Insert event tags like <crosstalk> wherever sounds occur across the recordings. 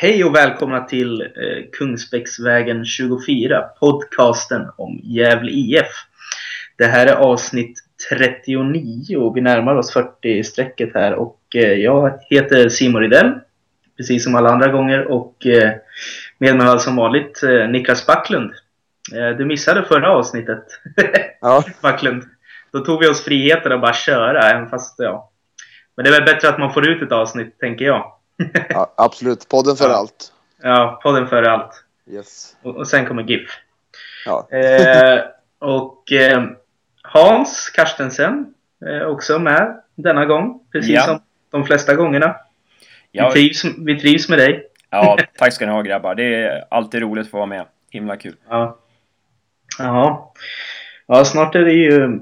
Hej och välkomna till eh, Kungsbäcksvägen 24, podcasten om Gävle IF. Det här är avsnitt 39 och vi närmar oss 40-strecket här och eh, jag heter Simon Rydell, precis som alla andra gånger och eh, med mig har som vanligt eh, Niklas Backlund. Eh, du missade förra avsnittet, <laughs> Ja. Backlund. Då tog vi oss friheten att bara köra, även fast ja. Men det är väl bättre att man får ut ett avsnitt, tänker jag. Ja, absolut. Podden för Ja. allt. Ja, podden före allt. Yes. Och, och sen kommer GIF. Ja. Eh, och eh, Hans Karstensen eh, också med denna gång. Precis Ja. som de flesta gångerna. Ja, Vi, trivs, vi trivs med dig. ja, tack ska ni ha grabbar. Det är alltid roligt att få vara med. Himla kul. Ja. Jaha. Ja, snart är det ju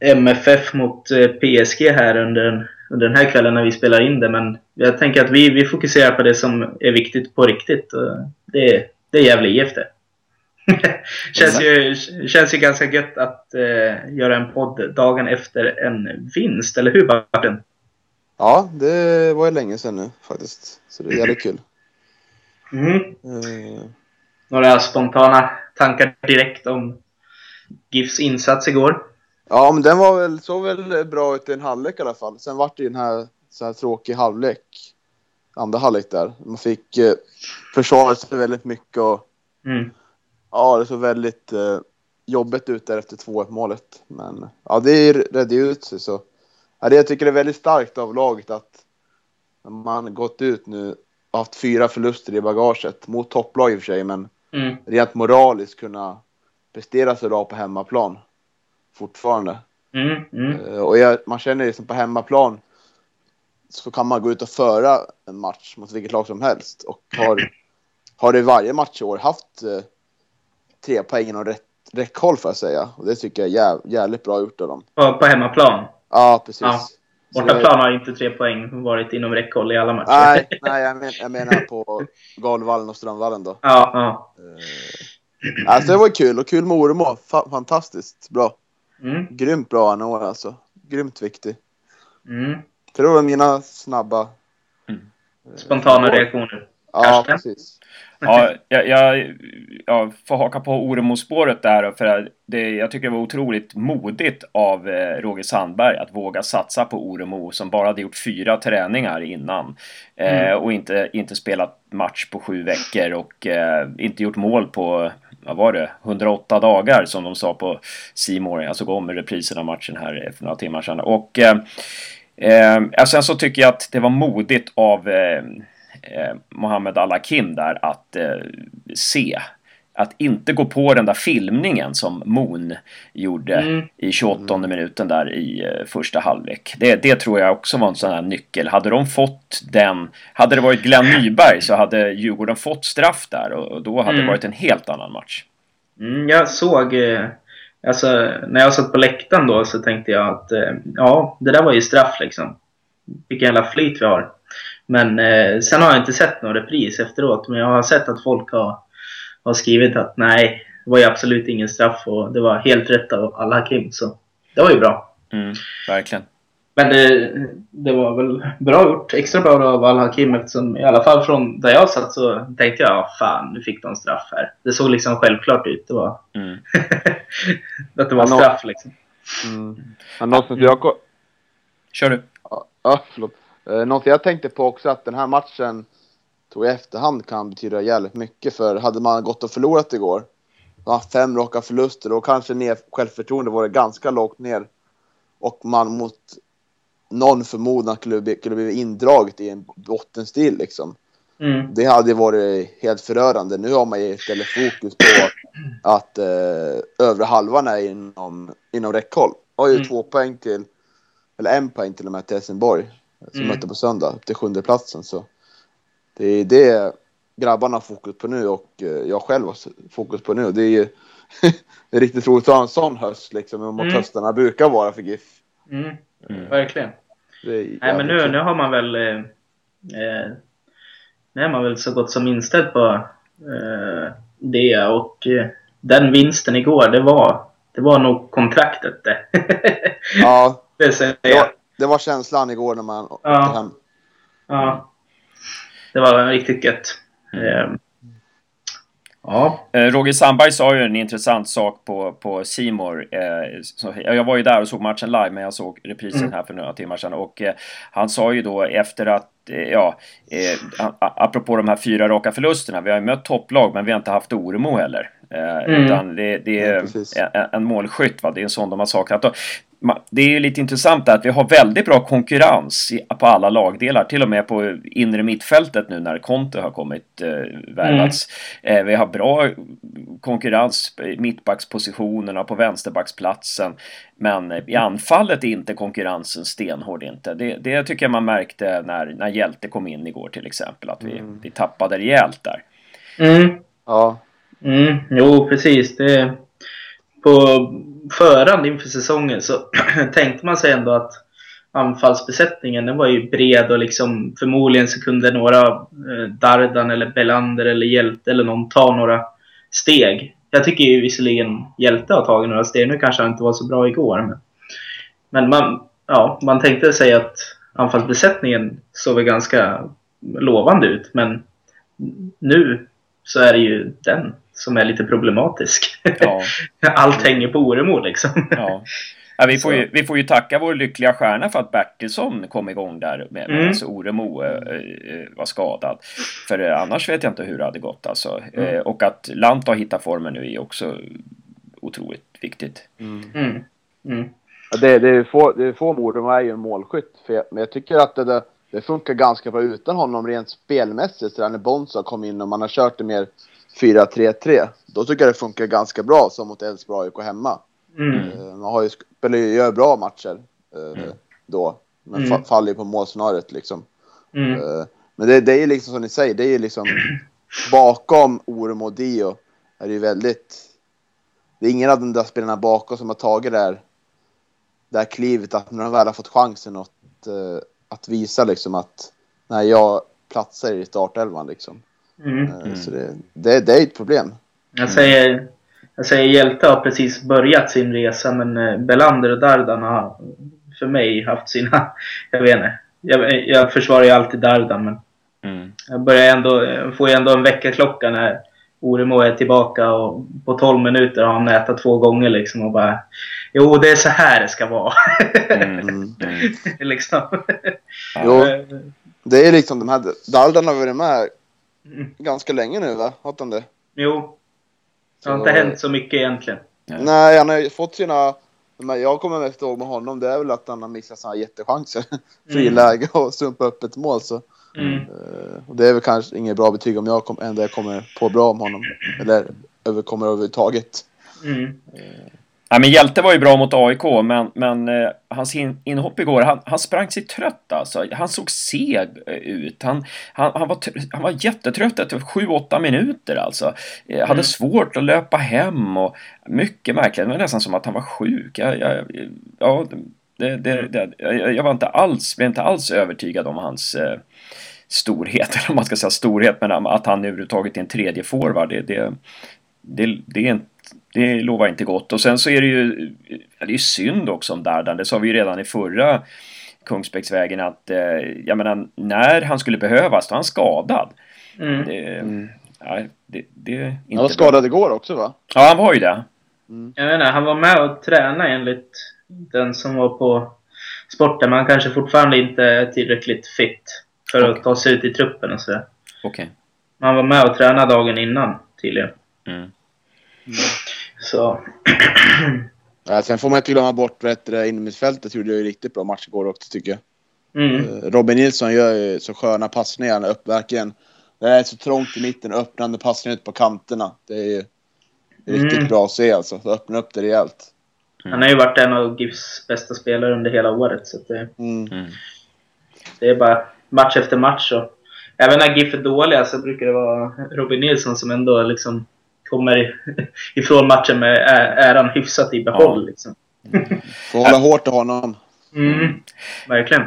MFF mot eh, PSG här under, under den här kvällen när vi spelar in det. Men jag tänker att vi, vi fokuserar på det som är viktigt på riktigt. Det, det är Gävle IF det. <laughs> känns, ju, känns ju ganska gött att eh, göra en podd dagen efter en vinst, eller hur Barten? Ja, det var ju länge sedan nu faktiskt. Så det är jävligt kul. Mm. Eh, Några spontana tankar direkt om GIFs insats igår? Ja, men den var väl, såg väl bra ut i en halvlek i alla fall. Sen vart det ju den här, så här tråkig halvlek. Andra halvlek där. Man fick eh, försvara sig väldigt mycket och Mm. ja, det såg väldigt eh, jobbigt ut där efter 2-1 målet. Men ja, det redde ut sig så. Ja, det jag tycker det är väldigt starkt av laget att man gått ut nu och haft fyra förluster i bagaget mot topplag i och för sig, men Mm. rent moraliskt kunna prestera så bra på hemmaplan fortfarande. Mm. Mm. Eh, Och jag, man känner liksom på hemmaplan så kan man gå ut och föra en match mot vilket lag som helst och har, har i varje match i år haft eh, tre poäng rätt, räckhåll får jag säga. Och det tycker jag är jäv, jävligt bra gjort av dem. På, på hemmaplan. Ja, precis. Ja. Bortaplan har inte tre poäng varit inom räckhåll i alla matcher. Nej, <laughs> nej jag, men, jag menar på Galvallen och Strömvallen då. Ja, ja. Eh, alltså det var kul och kul med Oremo. Fa- fantastiskt bra. Mm. Grymt bra han år alltså. Grymt viktig. Mm. Det var mina snabba... Mm. eh, Spontana år. reaktioner. Ja, precis. Ja, jag, jag, jag får haka på Oremo-spåret där. För det, jag tycker det var otroligt modigt av eh, Roger Sandberg att våga satsa på Oremo som bara hade gjort fyra träningar innan. Eh, Mm. och inte, inte spelat match på sju veckor och eh, inte gjort mål på, vad var det, 108 dagar som de sa på Simor. Jag såg om reprisen av matchen här för några timmar sedan. Och eh, eh, sen så tycker jag att det var modigt av eh, eh, Mohammed Al-Hakim där att eh, se. Att inte gå på den där filmningen som Moon gjorde Mm. i 28 minuten där i eh, första halvlek. Det, det tror jag också var en sån här nyckel. Hade de fått den, hade det varit Glenn Nyberg så hade Djurgården fått straff där och, då hade Mm. det varit en helt annan match. Mm, jag såg... Eh, alltså, när jag satt på läktaren då så tänkte jag att eh, ja, det där var ju straff liksom. Vilken jävla flyt vi har. Men sen har jag inte sett någon repris efteråt. Men jag har sett att folk har, har skrivit att nej, det var ju absolut ingen straff och det var helt rätt av Al-Hakim. Så det var ju bra. Mm, verkligen. Men det, det var väl bra gjort. Extra bra av Al-Hakim eftersom i alla fall från där jag satt så tänkte jag ja, fan nu fick de straff här. Det såg liksom självklart ut. Det var, Mm. <laughs> att det var Ja, straff liksom. Mm. Ja, något som jag, Kör du. ja, ja, förlåt. Eh, något jag tänkte på också att den här matchen tror i efterhand kan betyda jävligt mycket för hade man gått och förlorat igår ja, fem raka förluster och kanske ner, självförtroende var ganska lågt ner och man mot någon förmodan skulle bli, skulle bli indraget i en bottenstil liksom. Mm. Det hade varit helt förödande. Nu har man ju istället fokus på att eh, övre halvan är inom, inom räckhåll. Har ju Mm. två poäng till, eller en poäng till och med till Helsingborg. Som Mm. möter på söndag, upp till sjunde platsen. Så det är det grabbarna har fokus på nu och eh, jag själv har fokus på nu. Det är ju <laughs> det är riktigt roligt att ha en sån höst liksom, mot Mm. höstarna brukar vara för GIF. Mm. Mm. Verkligen. Nej men nu, nu har man väl... Eh, eh, nu är man väl så gott som inställd på eh, det och eh, den vinsten igår, det var, det var nog kontraktet det. Ja, <laughs> det det var, det var känslan igår när man Ja. åkte hem. Ja. Det var riktigt gött. Mm. Ja. Eh, Roger Sandberg sa ju en intressant sak på, på Simor. Eh, jag var ju där och såg matchen live, men jag såg reprisen mm. här för några timmar sedan. Och eh, han sa ju då efter att, ja, eh, apropå de här fyra raka förlusterna. Vi har ju mött topplag, men vi har inte haft Oremo heller. Eh, mm. Utan det, det är ja, en, en målskytt, va? det är en sån de har saknat. Och det är ju lite intressant att vi har väldigt bra konkurrens på alla lagdelar. Till och med på inre mittfältet nu när Conte har kommit eh, värvats. Mm. Eh, vi har bra konkurrens i mittbackspositionerna på vänsterbacksplatsen. Men i anfallet är inte konkurrensen stenhård inte. Det, det tycker jag man märkte när, när Hjälte kom in igår till exempel. Att vi, mm. vi tappade rejält där. Mm. Ja. Mm. Jo, precis. Det, på förhand inför säsongen så <clears throat> tänkte man sig ändå att anfallsbesättningen den var ju bred och liksom förmodligen så kunde några eh, Dardan eller Belander eller Hjälte eller någon ta några steg. Jag tycker ju visserligen Hjälte har tagit några steg. Nu kanske han inte var så bra igår. Men, men man, ja, man tänkte sig att anfallsbesättningen såg väl ganska lovande ut. Men nu så är det ju den som är lite problematisk. Ja. <laughs> Allt hänger på Oremo liksom. Ja. Ja, vi, får ju, vi får ju tacka vår lyckliga stjärna för att Bertilsson kom igång där med, mm. alltså Oremo äh, var skadad. För äh, annars vet jag inte hur det hade gått alltså. Mm. Äh, och att Lant har hittat formen nu är också otroligt viktigt. Mm. mm. mm. Ja, det, det, är få, det är få Oremo är ju en målskytt. Jag, men jag tycker att det, det, funkar ganska bra utan honom rent spelmässigt. Så när Bonsa kom in och man har kört det mer 4-3-3. Då tycker jag det funkar ganska bra som mot Elfsborg AIK hemma. Mm. Uh, man har ju, spelar, gör bra matcher uh, mm. då. Men mm. faller ju på målscenariot liksom. Mm. Uh, men det, det är ju liksom som ni säger, det är ju liksom <clears throat> bakom Orem och Dio är det ju väldigt... Det är ingen av de där spelarna bakom som har tagit det här, det här klivet att när de väl har fått chansen att, att visa liksom att nej, jag platsar i startelvan liksom. Mm. Eh, så det, det, det, är ett problem. Jag säger, jag säger Hjälte har precis börjat sin resa men eh, Belander och Dardan har för mig haft sina... <laughs> Jag vet inte. Jag, jag försvarar ju alltid Dardan men mm. jag börjar ändå, får ju ändå en väckarklocka när Oremo är tillbaka och på 12 minuter har han nätat två gånger liksom och bara Jo, det är så här det ska vara. Mm. <laughs> mm. liksom. Jo, <laughs> det är liksom de här Dardan har varit med Mm. ganska länge nu va? Har han det? Jo. Det har så... inte hänt så mycket egentligen. Nej, han har ju fått sina... Men jag kommer mest ihåg med honom, det är väl att han har missat sådana jättechanser. <laughs> Mm. Friläge och sumpa upp ett mål. Så. Mm. Uh, och det är väl kanske inget bra betyg om jag kom, ändå jag kommer på bra om honom. Eller över, kommer överhuvudtaget. Mm. Uh, Ja, men Hjälte var ju bra mot AIK, men, men eh, hans in, inhopp igår, han, han sprang sig trött alltså. Han såg seg eh, ut. Han, han, han, var, han var jättetrött efter 7-8 minuter alltså. Eh, hade mm. svårt att löpa hem och mycket märkligt. Det var nästan som att han var sjuk. Jag, jag, ja, det, det, det, jag var inte alls, blev inte alls övertygad om hans eh, storhet, <laughs> eller om man ska säga storhet, men att han överhuvudtaget är en tredje forward. Det, det, det, det är inte det lovar inte gott. Och sen så är det ju, det är ju synd också om Dardan. Det sa vi ju redan i förra Kungsbäcksvägen att, eh, jag menar, när han skulle behövas, då är han skadad. Mm. Det, mm. Ja, det, det är inte han var skadad bra. igår också va? Ja, han var ju det. Mm. Jag menar, han var med och tränade enligt den som var på sporten, men han kanske fortfarande inte är tillräckligt fit för okay. att ta sig ut i truppen och sådär. Okej. Okay. Han var med och tränade dagen innan tydligen. Mm. Mm. Så. <clears throat> ja, sen får man inte glömma bort vet du, innermittfältet gjorde ju riktigt bra match igår också tycker jag. Mm. Eh, Robin Nilsson gör ju så sköna passningar upp verkligen. Det är så trångt i mitten, öppnande passningar ut på kanterna. Det är ju riktigt mm. bra att se alltså. Det öppnar upp det rejält. Mm. Han har ju varit en av GIFs bästa spelare under hela året. Så det, mm. mm. det är bara match efter match. Och, även när GIF är dåliga så brukar det vara Robin Nilsson som ändå liksom kommer <laughs> ifrån matchen med äran hyfsat i behåll. Ja. Liksom. Får hålla hårt i honom. Mm, verkligen.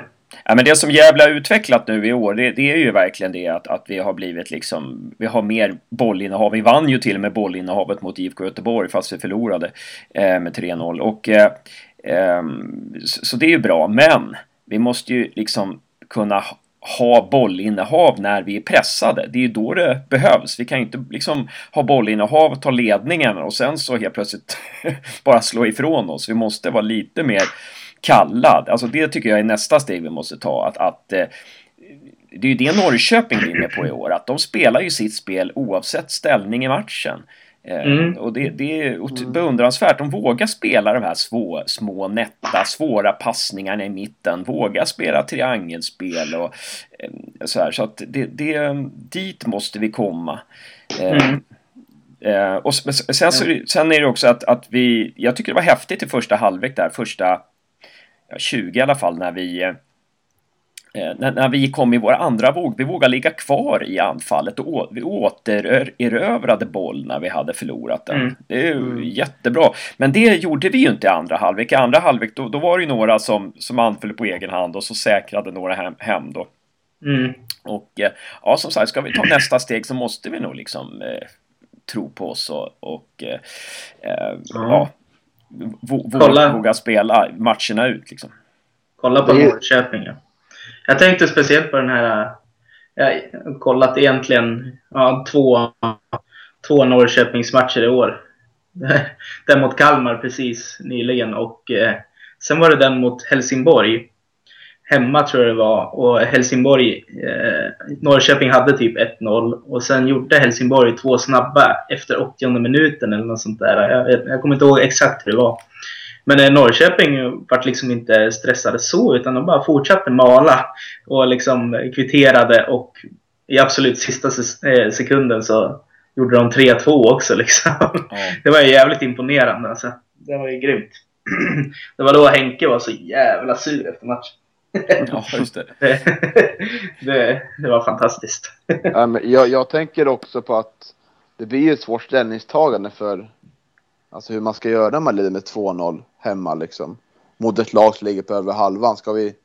Ja, men det som Gävle har utvecklat nu i år, det, det, är ju verkligen det att, att vi har blivit liksom, vi har mer bollinnehav. Vi vann ju till och med bollinnehavet mot IFK Göteborg fast vi förlorade eh, med 3-0. Och, eh, eh, så, så, det är ju bra, men vi måste ju liksom kunna ha bollinnehav när vi är pressade. Det är ju då det behövs. Vi kan ju inte liksom ha bollinnehav, ta ledningen och sen så helt plötsligt <laughs> bara slå ifrån oss. Vi måste vara lite mer kallad. Alltså det tycker jag är nästa steg vi måste ta. Att, att eh, det är ju det Norrköping vinner på i år. Att de spelar ju sitt spel oavsett ställning i matchen. Eh, mm. Och det, det är beundransvärt. De vågar spela de här svå, små, nätta, svåra passningarna i mitten. Vågar spela triangelspel och eh, så här. Så att det, det, dit måste vi komma. Mm. Eh, och sen, sen är det också att, att vi, jag tycker det var häftigt i första halvlek där, första ja, 20 i alla fall, när vi Eh, när, när, vi kom i vår andra våg, vi vågade ligga kvar i anfallet och vi återerövrade boll när vi hade förlorat den. Mm. Det är ju mm. jättebra. Men det gjorde vi ju inte i andra halvlek. I andra halvlek då, då var det ju några som, som anföll på egen hand och så säkrade några hem, hem då. Mm. Och eh, ja, som sagt, ska vi ta nästa steg så måste vi nog liksom eh, tro på oss och, och eh, eh ja, våga spela matcherna ut liksom. Kolla på Norrköping ja. Jag tänkte speciellt på den här... Jag har kollat egentligen ja, två, två Norrköpingsmatcher i år. <laughs> Den mot Kalmar precis nyligen och eh, sen var det den mot Helsingborg. Hemma tror jag det var och Helsingborg, eh, Norrköping hade typ 1-0 och sen gjorde Helsingborg två snabba efter 80 minuten eller något sånt där. Jag, jag kommer inte ihåg exakt hur det var. Men eh, Norrköping vart liksom inte stressade så utan de bara fortsatte mala och liksom kvitterade och i absolut sista eh, sekunden så gjorde de 3-2 också liksom. Mm. <laughs> Det var ju jävligt imponerande alltså. Det var ju grymt. <clears throat> Det var då Henke var så jävla sur efter matchen. Ja, just det. <laughs> det, det var fantastiskt. <laughs> jag, jag tänker också på att det blir ett svårt ställningstagande för Alltså hur man ska göra när man leder med 2-0 hemma liksom. Mot ett lag som ligger på över halvan. Ska vi...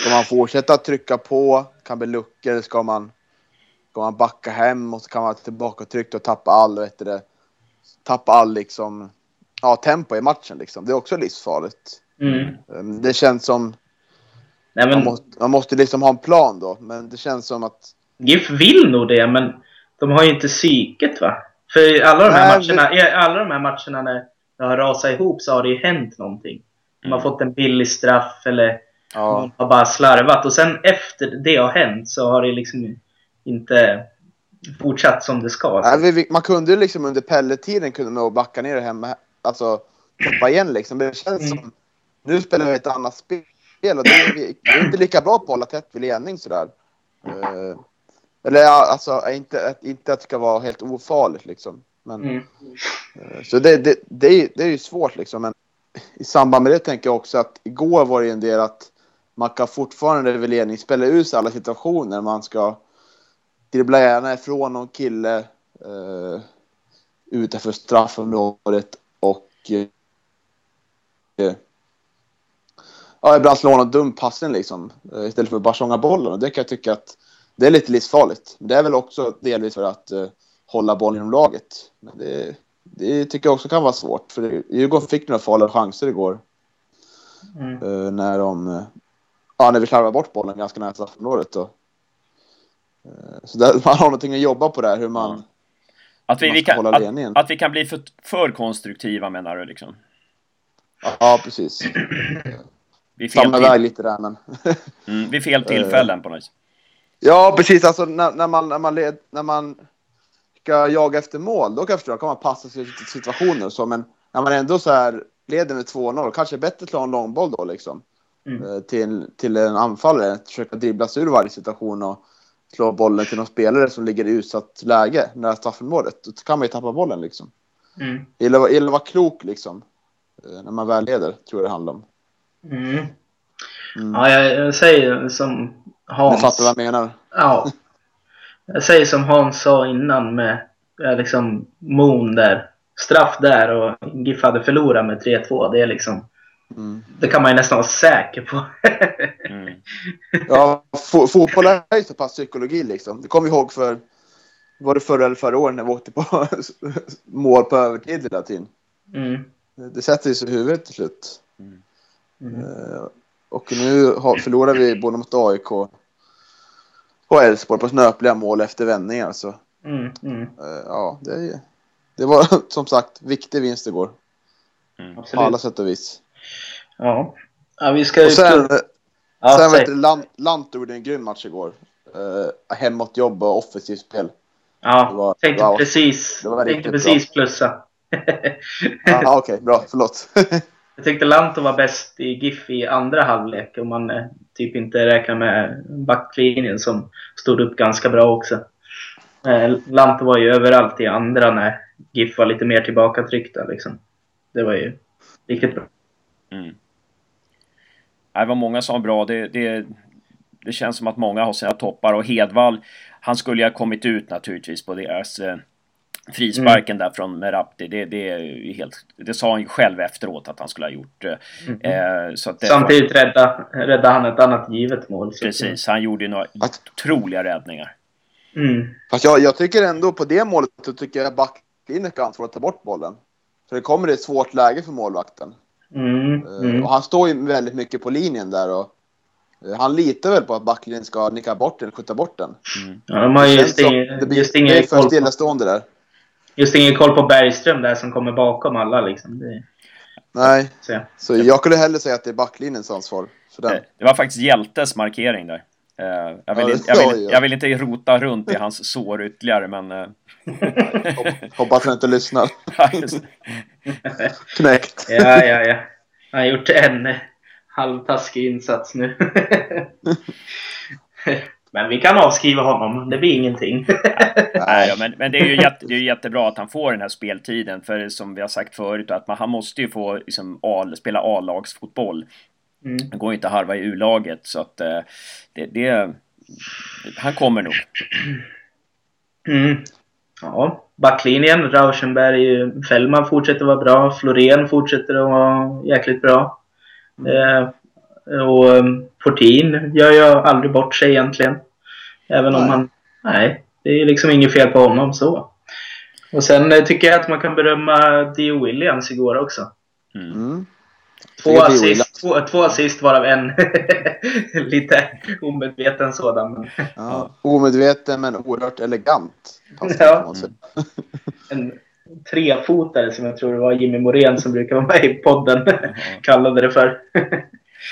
Ska man fortsätta trycka på? Kan bli luckor? Eller ska man... Ska man backa hem och så kan man tillbaka trycka och tappa all, vet det, tappa all liksom, ja, tempo i matchen liksom. Det är också livsfarligt. Mm. Ehm, det känns som... Nej, men... man, måste, man måste liksom ha en plan då, men det känns som att... GIF vill nog det, men de har ju inte psyket va? För alla de här Nej, matcherna, det... alla de här matcherna när det har rasat ihop så har det ju hänt någonting. De har mm. fått en billig straff eller ja. har bara slarvat. Och sen efter det har hänt så har det liksom inte fortsatt som det ska. Nej, man kunde ju liksom under Pelle-tiden kunde man backa ner och hemma, alltså toppa igen liksom. Det känns mm. som, nu spelar vi ett annat spel och det är, vi, är inte lika bra på att hålla tätt vid ledning sådär. Uh, eller ja, alltså inte, inte att det ska vara helt ofarligt liksom. Men, mm. Eh, så det, det, det, är, det är ju svårt liksom. Men i samband med det tänker jag också att igår var det en del att man kan fortfarande vid ledning spela ut alla situationer. Man ska dribbla gärna ifrån någon kille eh, utanför straffområdet och eh, ja, ibland slå någon dum passning liksom eh, istället för att bara sjunga bollen. Och det kan jag tycka att det är lite livsfarligt. Men det är väl också delvis för att uh, hålla bollen inom laget. Men det, det tycker jag också kan vara svårt. För Djurgården fick några farliga chanser igår. Mm. Uh, när de... Ja, när vi slarvade bort bollen ganska nära straffområdet. Uh, så där, <laughs> man har någonting att jobba på där, hur man... Ja. Att vi, vi kan, att, att, vi kan bli för, för konstruktiva menar du liksom? Ja, precis. Vi fel Samma väg lite där men... mm, vid fel <laughs> tillfällen på något vis. Ja, precis. Alltså när, när, man, när, man led, när man ska jaga efter mål, då kan jag förstå, då kan man passa sig till situationer så, men när man ändå så här leder med 2-0, kanske är bättre att slå en långboll då liksom. Mm. Eh, till, till en anfallare, försöka dribbla sig ur varje situation och slå bollen till någon spelare som ligger i utsatt läge nära straffområdet. Då kan man ju tappa bollen liksom. Mm. Gäller att vara klok liksom. Eh, när man väl leder, tror jag det handlar om. Mm. Mm. Ja, jag, jag, säger som Hans. Du fattar vad jag menar? Ja. <laughs> Jag säger som Hans sa innan med liksom Moon där. Straff där och GIF hade förlorat med 3-2. Det är liksom... Mm. Det kan man ju nästan vara säker på. mm. <laughs> Ja, fotboll är ju så pass psykologi liksom. Det kommer vi ihåg för... Var det förra eller förra året när vi åkte på <laughs> mål på övertid hela tiden? Mm. Det sätter sig i huvudet till slut. Mm. Uh, och nu har, förlorar vi både mot AIK på Elfsborg på snöpliga mål efter vändningar. Så Mm, mm, eh, ja, det, det var <laughs> som sagt viktig vinst igår. På alla sätt och vis. Ja. ja, vi ska Och sen. Ja, sen säg. vet du, Lant, Lant gjorde en grym match igår. Uh, hemåtjobb och offensivt spel. Ja, det var- tänkte det var- precis, det var tänkte precis plussa. Ah, Okej, bra. Förlåt. <laughs> Jag tyckte Lanto var bäst i GIF i andra halvlek om man eh, typ inte räknar med backlinjen som stod upp ganska bra också. Eh, Lanto var ju överallt i andra när GIF var lite mer tillbakatryckta liksom. Det var ju riktigt bra. Mm. Det var många som var bra. Det, det, det känns som att många har sina toppar och Hedvall, han skulle ju ha kommit ut naturligtvis på deras eh, frisparken där från Merabti. Det, det, är helt, det sa han ju själv efteråt att han skulle ha gjort. eh, Eh, så att det, Samtidigt räddade, räddade han ett annat givet mål. så- Precis, han gjorde ju några Att- otroliga räddningar. Mm. Fast jag, jag tycker ändå på det målet så tycker jag backlinjen ska ansvara att ta bort bollen. För det kommer i ett svårt läge för målvakten. Mm. Eh, Mm. Och han står ju väldigt mycket på linjen där och eh, han litar väl på att backlinjen ska nicka bort den, skjuta bort den. Ja, de har ju Det just, det blir, just, det ingen är för stillastående där. Just ingen koll på Bergström där som kommer bakom alla liksom. Det, Nej, så, ja. så jag skulle hellre säga att det är backlinjens ansvar för den. Eh, Det var faktiskt Hjältes markering där. Eh, Jag vill, inte- jag, vill, jag vill inte rota runt i hans sår ytterligare men... eh, Hop- Hoppas han inte lyssnar. <laughs> Knäckt. ja, ja, ja. Han har gjort en halvtaskig insats nu. <laughs> Men vi kan avskriva honom. Det blir ingenting. <laughs> Nej, ja, men, men det är ju jätte, det är jättebra att han får den här speltiden. För som vi har sagt förut, att man, han måste ju få liksom, A, spela A-lagsfotboll. Mm. Det går ju inte att harva i U-laget. Så att eh, det, det... Han kommer nog. Mm. Ja, backlinjen. Rauschenberg, Fällman fortsätter vara bra. Florén fortsätter att vara jäkligt bra. Eh, och eh, Fortin gör ju aldrig bort sig egentligen. Även om Nej. han... Nej, det är liksom inget fel på honom så. Och sen eh, tycker jag att man kan berömma Dio Williams igår också. Mm. Mm. Två assist, två, två assist varav en <laughs> lite omedveten sådan. Men Ja. Omedveten men oerhört elegant. Ja. <laughs> en trefotare som jag tror det var Jimmy Morén som brukar vara med i podden <laughs> kallade det för.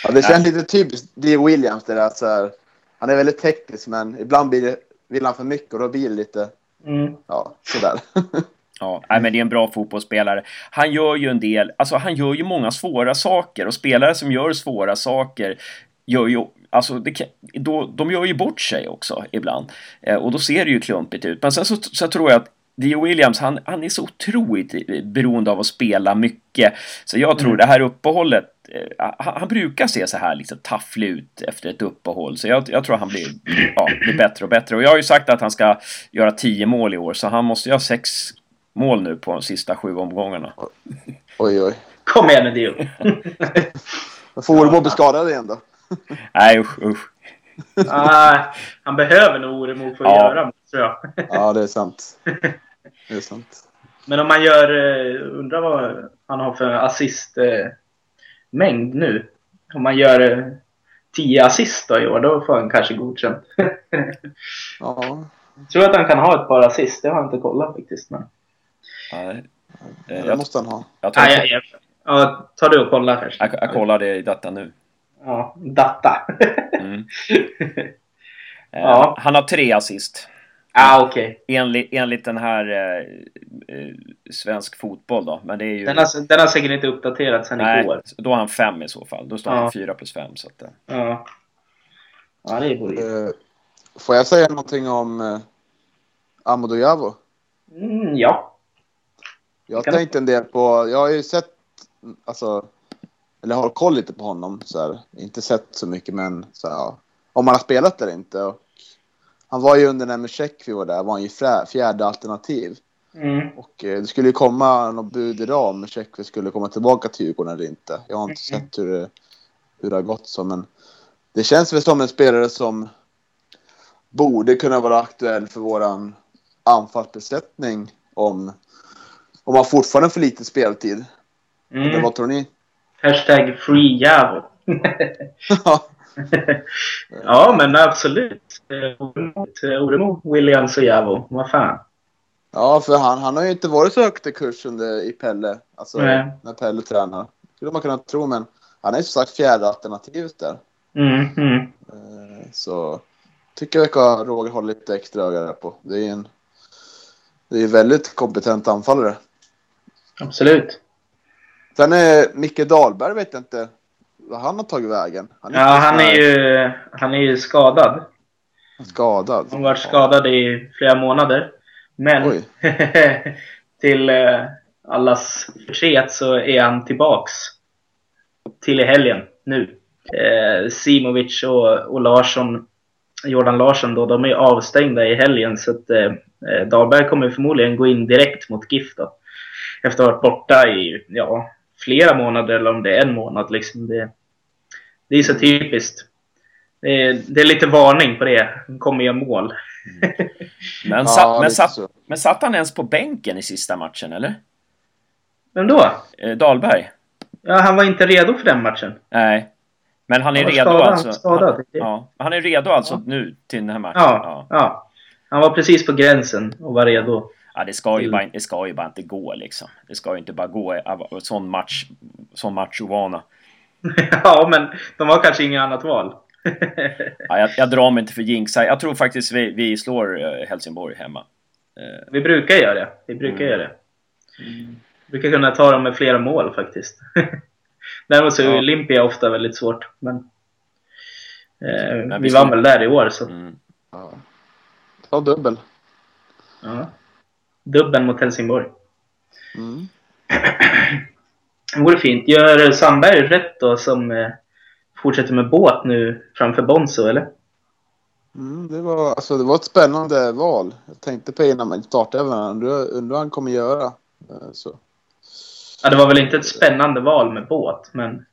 Ja, det känns lite typiskt Dio Williams det där. Så här, han är väldigt teknisk men ibland blir det, vill han för mycket och då blir det lite Mm. ja, sådär. <laughs> Ja, nej, men det är en bra fotbollsspelare. Han gör ju en del, alltså han gör ju många svåra saker och spelare som gör svåra saker gör ju, alltså det då, de gör ju bort sig också ibland. Eh, och då ser det ju klumpigt ut. Men sen så, så tror jag att Dio Williams, han, han är så otroligt beroende av att spela mycket. Så jag tror Mm. det här uppehållet, eh, han, han brukar se så här liksom tafflig ut efter ett uppehåll. Så jag, jag tror han blir, ja, blir bättre och bättre. Och jag har ju sagt att han ska göra tio mål i år, så han måste göra sex mål nu på de sista sju omgångarna. Oj oj. Kom igen nu Dio! <laughs> Får Ormo bli skadad igen då? Nej usch, usch. ah, han behöver nog Oremo för att Ja. göra tror jag. Ja, det är sant. <laughs> Det är sant. Men om man gör, eh, undrar vad han har för assistmängd eh, mängd nu. Om man gör eh, 10 assist då i år, då får han kanske godkänt. <laughs> Ja. jag tror att han kan ha ett par assist, det har jag inte kollat faktiskt. Men... Nej. Eh, Det Jag, måste han ha. jag, tar, Ah, ja, ja. ja, ta du och kolla först. jag, jag kollar det i detta nu. Ja, data. Mm. <laughs> Eh, Ja. Han har tre assist. Ah, okej. Enligt, enligt den här eh, eh, Svensk Fotboll då. Men det är ju... Den, har, den har säkert inte uppdaterats sen nej, igår. då har han fem i så fall. Då står han Ja. på fyra plus fem. Så att, eh, Ja. Ja, det borde ju. Eh, Får jag säga någonting om eh, Amadou Javo? Mm, ja. Jag har tänkt en del på, jag har ju sett, alltså, eller har koll lite på honom så här. Inte sett så mycket men så här, ja. om han har spelat eller inte. Och han var ju under när Musekvi var där, var han ju fjärde alternativ. Mm. Och eh, det skulle ju komma något bud idag om Musekvi skulle komma tillbaka till Djurgården eller inte. Jag har inte Mm. sett hur det, hur det har gått så men det känns väl som en spelare som borde kunna vara aktuell för våran anfallsbesättning om, om han fortfarande får lite speltid. Eller Mm. vad tror ni? Hashtag free. <laughs> <laughs> <laughs> ja, men absolut. Oremo, Williams och Javo. Vad fan. Ja, för han, han har ju inte varit så högt i kurs under, i Pelle. Alltså Nej. när Pelle tränar. skulle man kunna tro, men han är ju som sagt fjärde alternativet där. Mm, mm. Eh, Så tycker jag ska Roger hålla lite extra öga där på. Det är ju en det är ju väldigt kompetent anfallare. Absolut. Sen är Micke Dahlberg vet jag inte vad han har tagit vägen. Han Ja, han är ju, han är ju skadad. skadad. Han har varit skadad i flera månader. Men <laughs> till eh, allas förtret så är han tillbaks. Till i helgen, nu. Eh, Simovic och, och Larsson, Jordan Larsson då, de är avstängda i helgen så att eh, eh, Dahlberg kommer förmodligen gå in direkt mot GIF då. Efter att ha varit borta i, ja, flera månader eller om det är en månad liksom. Det, det är så typiskt. Det är, det är lite varning på det. Han kommer göra mål. Men, <laughs> Ja, satt, men, satt, men satt han ens på bänken i sista matchen, eller? Vem då? Eh, Dahlberg? Ja, han var inte redo för den matchen. Nej. Men han är Han redo skadad, alltså? skadad. Han, ja, han är redo alltså Ja. nu till den här matchen? Ja, ja. Han var precis på gränsen och var redo. Ja, det ska, ju Mm. bara, det ska ju bara inte gå liksom. Det ska ju inte bara gå av sån match, sån matchovana. <laughs> ja, men de har kanske inget annat val. <laughs> Ja, jag, jag drar mig inte för jinxa. Jag tror faktiskt vi, vi slår eh, Helsingborg hemma. Eh, Vi brukar göra det. Vi brukar Mm. göra det. Vi brukar kunna ta dem med flera mål faktiskt. <laughs> Däremot så är Ja. Olympia ofta väldigt svårt. Men, eh, Men vi vi vann väl där i år så. Mm. Ja. Ta dubbel. Ja. Dubbeln mot Helsingborg. Mm. Det <clears throat> vore fint. Gör Sandberg rätt då som eh, fortsätter med båt nu framför Bonzo eller? Mm, det, var, alltså, det var ett spännande val. Jag tänkte på innan man startade. Undrar vad han kommer göra. Eh, Så. Ja, det var väl inte ett spännande val med båt, men...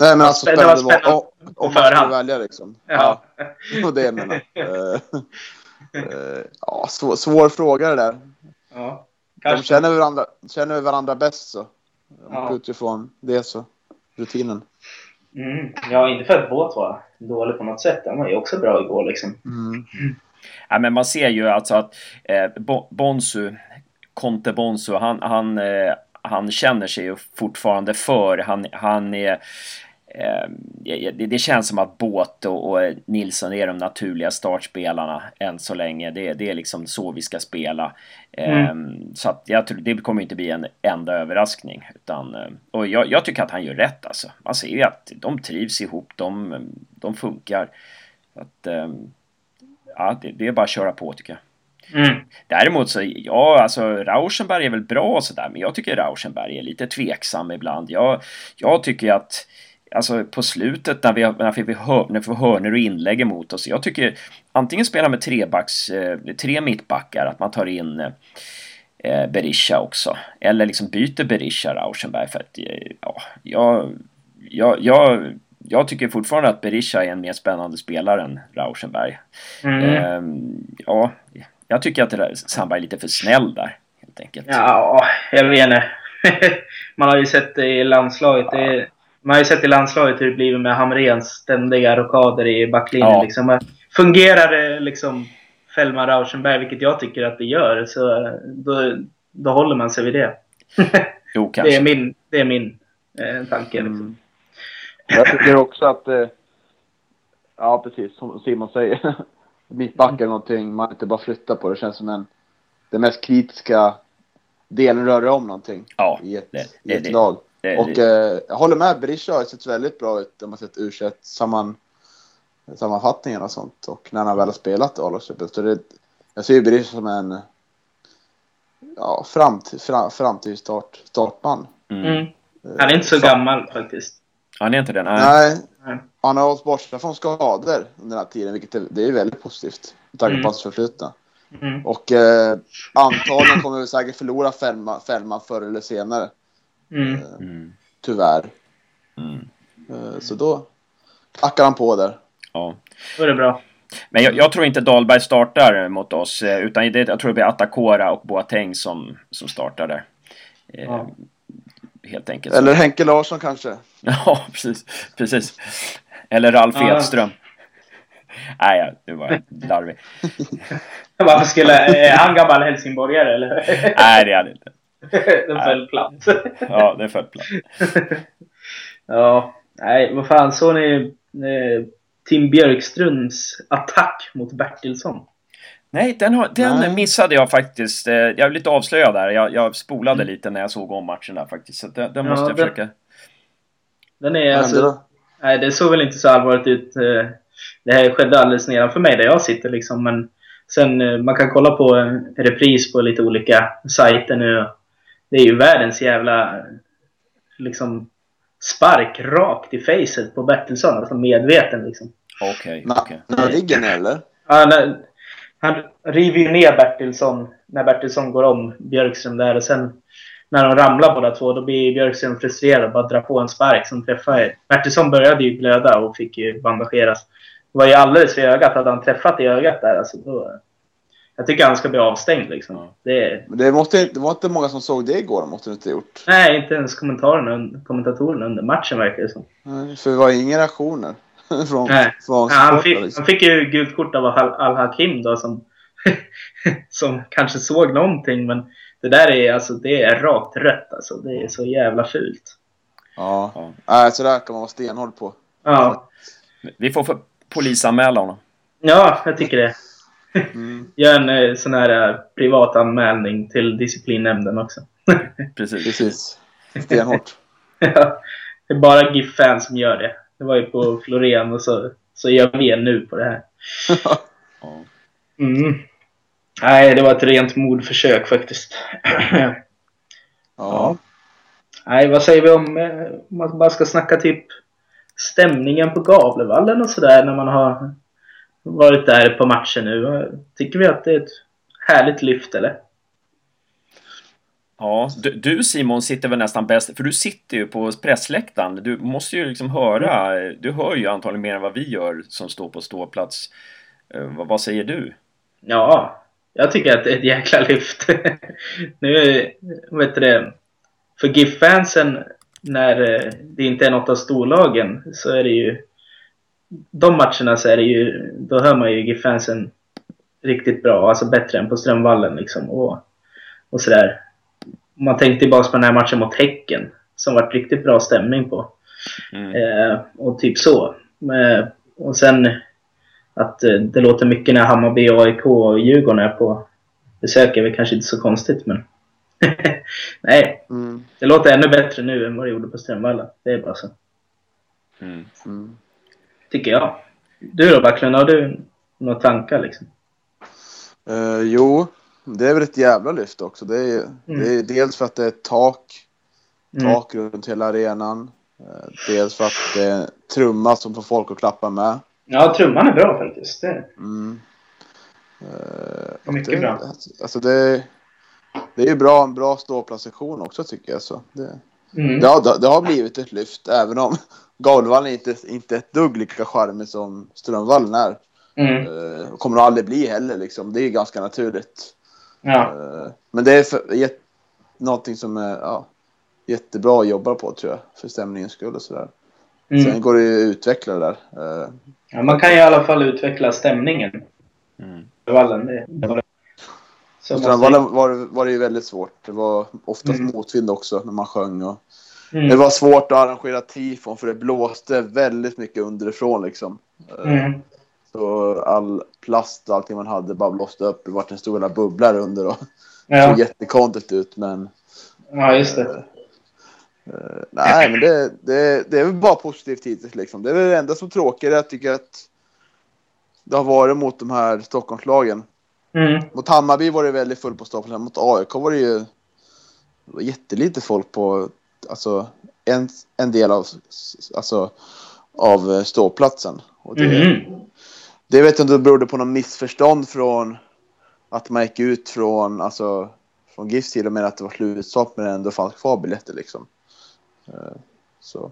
Nej, men alltså Det var spännande val. spännande Om, man skulle välja liksom. Ja. Var det jag menar. <laughs> Eh, ja, svår, svår fråga det där. Ja. De Kanske. känner varandra, känner varandra bäst så. Ja. Utifrån det så. Rutinen. Mm. Ja, inte för att båt var dålig på något sätt. Han var ju också bra igår liksom. Mm. Ja, men man ser ju alltså att eh, Bo- Bonsu, Conte Bonsu, han, han, eh, han känner sig ju fortfarande för. Han, han är... Eh, det, känns som att Båt och, Nilsson är de naturliga startspelarna än så länge. Det, det är liksom så vi ska spela. Eh, Så att jag tror det kommer inte bli en enda överraskning. Utan, eh, och jag, jag tycker att han gör rätt alltså. Man ser ju att de trivs ihop, de, de funkar. Att, eh, ja, det, det är bara att köra på tycker jag. Mm. Däremot så, ja alltså Rauschenberg är väl bra och sådär men jag tycker Rauschenberg är lite tveksam ibland. Jag, jag tycker att Alltså på slutet när vi, har- när vi, hör, när vi får hörnor och inlägg emot oss. Jag tycker antingen spela med trebacks, eh, tre mittbackar, att man tar in eh, Berisha också. Eller liksom byter Berisha Rauschenberg för att eh, ja, jag, jag, jag, jag tycker fortfarande att Berisha är en mer spännande spelare än Rauschenberg. Mm. Ehm, ja, jag tycker att Sandberg är lite för snäll där. Helt enkelt. Ja, jag vet inte. <laughs> Man har ju sett det i landslaget. Det, man har ju sett i landslaget hur det blivit med Hamrens ständiga rockader i backlinjen. Ja. Liksom. Fungerar det liksom Fällman Rauschenberg, vilket jag tycker att det gör, så då, då håller man sig vid det. <laughs> Jo, det är min, det är min eh, tanke. Liksom. Mm. Jag tycker också att, eh, ja precis som Simon säger, <laughs> mittback är någonting man inte bara flyttar på. Det känns som en, den mest kritiska delen rör om någonting Ja, i ett, det- i ett det- lag. Det- Och eh, jag håller med, Berisha har sett väldigt bra ut om man sett u samman, sammanfattningen och sånt. Och när han väl har spelat i A-lagsspel. Så det, jag ser ju Berisha som en ja, framt, fram, framtidsstart, startman. Mm. Mm. Han är inte så gammal faktiskt. Han är inte den? Nej. Nej, han har hållit borta från skador under den här tiden, vilket är, det är väldigt positivt. Med tanke Mm. på hans förflutna. Mm. Och eh, antagligen kommer vi säkert förlora Fällman förr eller senare. Mm. Eh, Mm. tyvärr. Mm. Eh, så då knackar han på där. Ja. Då är det bra. Men jag, jag tror inte Dahlberg startar mot oss. eh, Utan det, jag tror det blir Atakora och Boateng som, som startar där. Ja. Helt enkelt. Eller Henke Larsson kanske. <laughs> Ja, precis. precis. Eller Ralf Ja. Edström. Nej, ja, det var larvig. <laughs> Varför skulle... Är han gammal helsingborgare eller? Nej, det är han inte. Den föll platt. Ja, det är för platt. ja, nej, vad fan såg ni eh, Tim Björkströms attack mot Bertilsson? Nej, den, har, den Nej. missade jag faktiskt. Eh, Jag är lite avslöjad där. Jag, jag spolade lite när jag såg om matchen där faktiskt. Så den, den Ja, måste jag den- försöka... Den är alltså... Nej, det såg väl inte så allvarligt ut. eh, Det här skedde alldeles nedanför mig där jag sitter liksom. Men sen, eh, man kan kolla på en repris på lite olika sajter nu. Det är ju världens jävla liksom spark rakt i facet på Bertilsson. Alltså medveten liksom. Okej, När okej. när han ligger ner eller? Han, han river ju ner Bertilsson när Bertilsson går om Björkström där och sen när de ramlar båda två då blir Björkström frustrerad och bara drar på en spark som träffar Bertilsson började ju blöda och fick ju bandageras. Det var ju alldeles vid ögat. Hade han träffat i ögat där alltså då... Jag tycker han ska bli avstängd liksom. Det, det, måste, det var inte många som såg det igår, måste det inte ha gjort. nej, inte ens kommentarerna, und- kommentatorerna under matchen verkar det som. Nej, För det var inga reaktioner <laughs> från, Nej. från Ja, han, fick, liksom. han fick ju gult kort av Al- Al-Hakim då som, <laughs> som kanske såg någonting men det där är alltså det är rakt rött alltså. Det är så jävla fult. Ja. Ja. Nej, så där kan man vara stenhård på. Ja, Vi får polisanmäla honom. ja jag tycker det. Mm, <laughs> Gör en eh, sån här eh, privat anmälning till disciplinnämnden också. <laughs> Precis. precis. Stenhårt. <laughs> Ja, det är bara GIF-fans som gör det. Det var ju på Florén och så, så gör vi en nu på det här. Ja. Mm. Nej, det var ett rent mordförsök faktiskt. <clears throat> Ja. Nej, vad säger vi om eh, om man bara ska snacka typ stämningen på Gavlevallen och sådär när man har varit där på matchen nu. Tycker vi att det är ett härligt lyft eller? Ja, du, du Simon sitter väl nästan bäst, för du sitter ju på pressläktaren. Du måste ju liksom höra, du hör ju antagligen mer än vad vi gör som står på ståplats. Eh, vad, vad säger du? Ja, jag tycker att det är ett jäkla lyft. <laughs> nu, vet du det, för GIF-fansen när eh, det inte är något av storlagen så är det ju de matcherna så är det ju, då hör man ju GIF-fansen riktigt bra, alltså bättre än på Strömvallen liksom och, och sådär. Man tänkte tillbaka på den här matchen mot Häcken som var riktigt bra stämning på. Mm. Eh, och typ så. Eh, och sen att eh, det låter mycket när Hammarby, AIK och Djurgården är på besök är väl kanske inte så konstigt men <laughs> Nej, Mm, det låter ännu bättre nu än vad det gjorde på Strömvallen. Det är bara så. Mm. Mm. Tycker jag. Du då Backlund, har du några tankar liksom? Eh, jo, det är väl ett jävla lyft också. Det är, det är dels för att det är ett tak, Mm. tak runt hela arenan. Eh, dels för att det är trumma som får folk att klappa med. Ja, trumman är bra faktiskt. Det. Mm. Och Mycket det, bra. Alltså det, det är ju bra, en bra ståplatssektion också tycker jag. Så det, Mm. det, har, det har blivit ett lyft även om är inte, inte ett dugg lika charmig som Strömvallen är. Mm. Och kommer nog aldrig bli heller liksom. Det är ju ganska naturligt. Ja. Eh, Men det är för, jät, någonting som är ja, jättebra att jobba på tror jag. För stämningens skull och sådär. Sen Mm. går det ju att utveckla det där. Eh, ja. Man kan ju i alla fall utveckla stämningen. Mm. Vallen. Det, det var På måste- var, det- var det ju väldigt svårt. Det var oftast Mm. motvind också när man sjöng. Och Mm. Det var svårt att arrangera tifon för det blåste väldigt mycket underifrån liksom. Eh, Mm. Så all plast och allting man hade bara blåste upp. Det vart en stor jävla bubbla under. Och Ja. såg jättekonstigt ut men ja, just det. Eh, nej, men det, det, det är väl bara positivt hittills liksom. Det är väl det enda som är tråkigt. Jag tycker att det har varit mot de här Stockholmslagen. Mm. Mot Hammarby var det väldigt fullt på stapeln. Mot AIK var det ju det var jättelite folk på alltså, en, en del av, alltså, av ståplatsen. Och det, Mhm. det vet jag inte om det berodde på någon missförstånd från att man gick ut från, alltså, från GIFs sida med att det var slutsålt men ändå fanns kvar biljetter liksom. Eh, Så.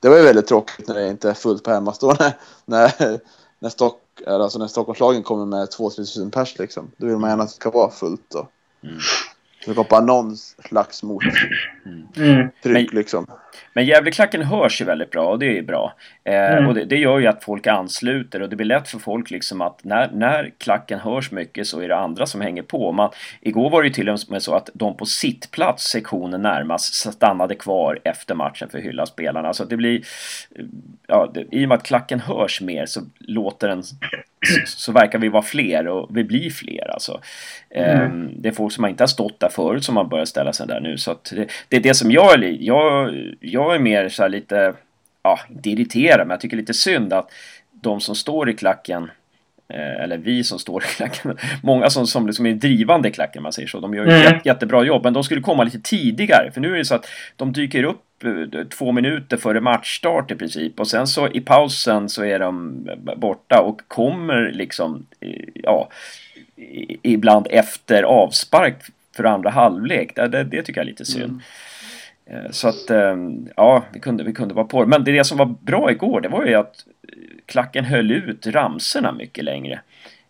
Det var ju väldigt tråkigt när det inte är fullt på hemmastående. <laughs> När, när, när, Stock, alltså när Stockholmslagen kommer med 2-3 tusen pers liksom. Då vill man gärna att det ska vara fullt då. Mm. Så skapa någon slags mottryck Mm. Men- liksom. Men Gävleklacken hörs ju väldigt bra och det är bra. Eh, mm. Och det, det, gör ju att folk ansluter och det blir lätt för folk liksom att när, när klacken hörs mycket så är det andra som hänger på. Man, igår var det ju till och med så att de på sittplats, sektionen närmast, stannade kvar efter matchen för att hylla spelarna. Så det blir, ja, det, i och med att klacken hörs mer så låter den så, verkar vi vara fler och vi blir fler alltså. Mm. Eh, det är folk som inte har stått där förut som har börjat ställa sig där nu. Så det, det, är det som jag, jag, jag är mer så lite, ja, inte irriterad, men jag tycker lite synd att de som står i klacken eh, eller vi som står i klacken, <laughs> många som, som liksom är drivande i klacken man säger så, de gör ju mm. jättebra jobb, men de skulle komma lite tidigare, för nu är det så att de dyker upp två minuter före matchstart i princip och sen så i pausen så är de borta och kommer liksom, eh, ja, ibland efter avspark för andra halvlek. Det, det, det tycker jag är lite synd. Mm. Eh, så att, ehm, ja, vi kunde, vi kunde vara på det. Men det som var bra igår, det var ju att klacken höll ut ramserna mycket längre.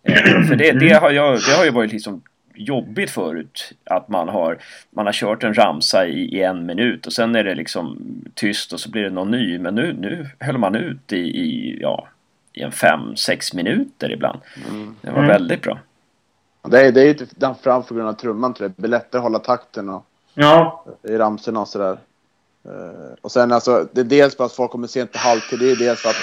Eh, för det, det, har, jag, det har ju varit liksom jobbigt förut att man har, man har kört en ramsa i, i, en minut och sen är det liksom tyst och så blir det någon ny. Men nu, nu höll man ut i, i, ja, i en fem, sex minuter ibland. Mm. Det var mm. väldigt bra. Det är, det är ju framför grund av trumman tror jag. Det blir lättare att hålla takten och Ja. I ramsorna och sådär. Uh, och sen alltså, det är dels för att folk kommer sent till halvtid. Det är dels för att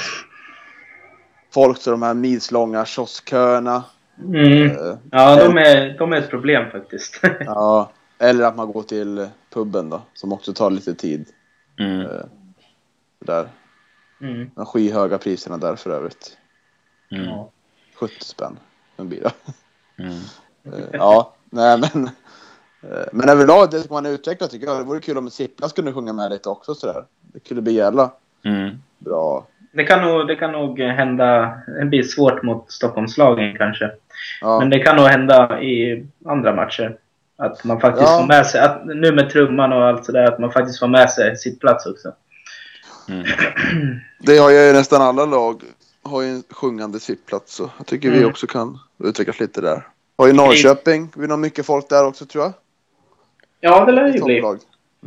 folk står de här milslånga kioskköerna. Mm. Uh, ja, de är, de är ett problem faktiskt. <laughs> ja, eller att man går till puben då, som också tar lite tid. Mm. Uh, där. Mm. De skyhöga priserna där för övrigt. Mm. 70 spänn en bira. Mm. <laughs> ja, nej men Eh, men överlag, det ska man utveckla tycker jag. Det vore kul om Sippla skulle sjunga med lite också sådär. Det kunde bli jävla mm. bra. Det kan, nog, det kan nog hända, det blir svårt mot Stockholmslagen kanske. Ja. Men det kan nog hända i andra matcher. Att man faktiskt ja. får med sig, att, nu med trumman och allt sådär, att man faktiskt får med sig sitt plats också. Mm. Det har ju nästan alla lag, har ju en sjungande sittplats. Så jag tycker mm. vi också kan utvecklas lite där. Har ju Norrköping, vi har mycket folk där också tror jag. Ja, det lär ju bli.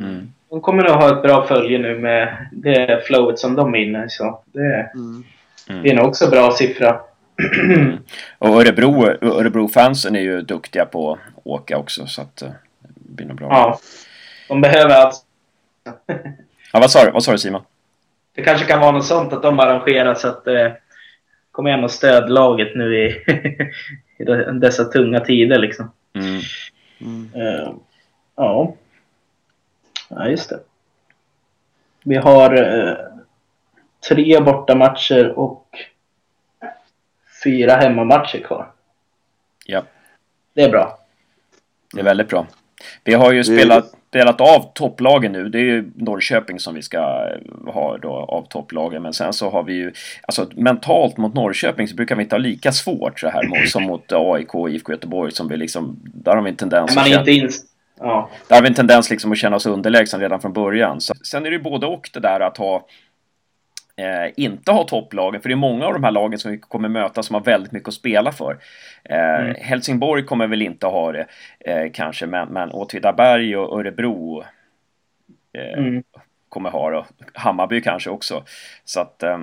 Mm. De kommer nog ha ett bra följe nu med det flowet som de är inne så det, mm. det är nog också bra siffra. Och Örebro, Örebro-fansen är ju duktiga på att åka också så att eh, det blir nog bra. Ja, de behöver alltså... ja, vad sa du, vad sa du Simon? Det kanske kan vara något sånt att de arrangerar så att eh, kom igen och stöd laget nu i, <laughs> i dessa tunga tider liksom. Mm. Mm. Uh, Ja. Ja, just det. Vi har eh, tre bortamatcher och fyra hemmamatcher kvar. Ja. Det är bra. Det är väldigt bra. Vi har ju spelat, spelat av topplagen nu. Det är ju Norrköping som vi ska ha då av topplagen. Men sen så har vi ju, alltså mentalt mot Norrköping så brukar vi inte ha lika svårt så här som mot AIK och IFK Göteborg som vi liksom, där har vi en tendens Man är inte inst Ja. Där har vi en tendens liksom att känna oss underlägsna redan från början. Så, sen är det ju både och det där att ha Eh, inte ha topplagen, för det är många av de här lagen som vi kommer möta som har väldigt mycket att spela för. Eh, mm. Helsingborg kommer väl inte ha det eh, kanske, men, men Åtvidaberg och Örebro eh, mm. kommer ha det. Hammarby kanske också. Så att eh,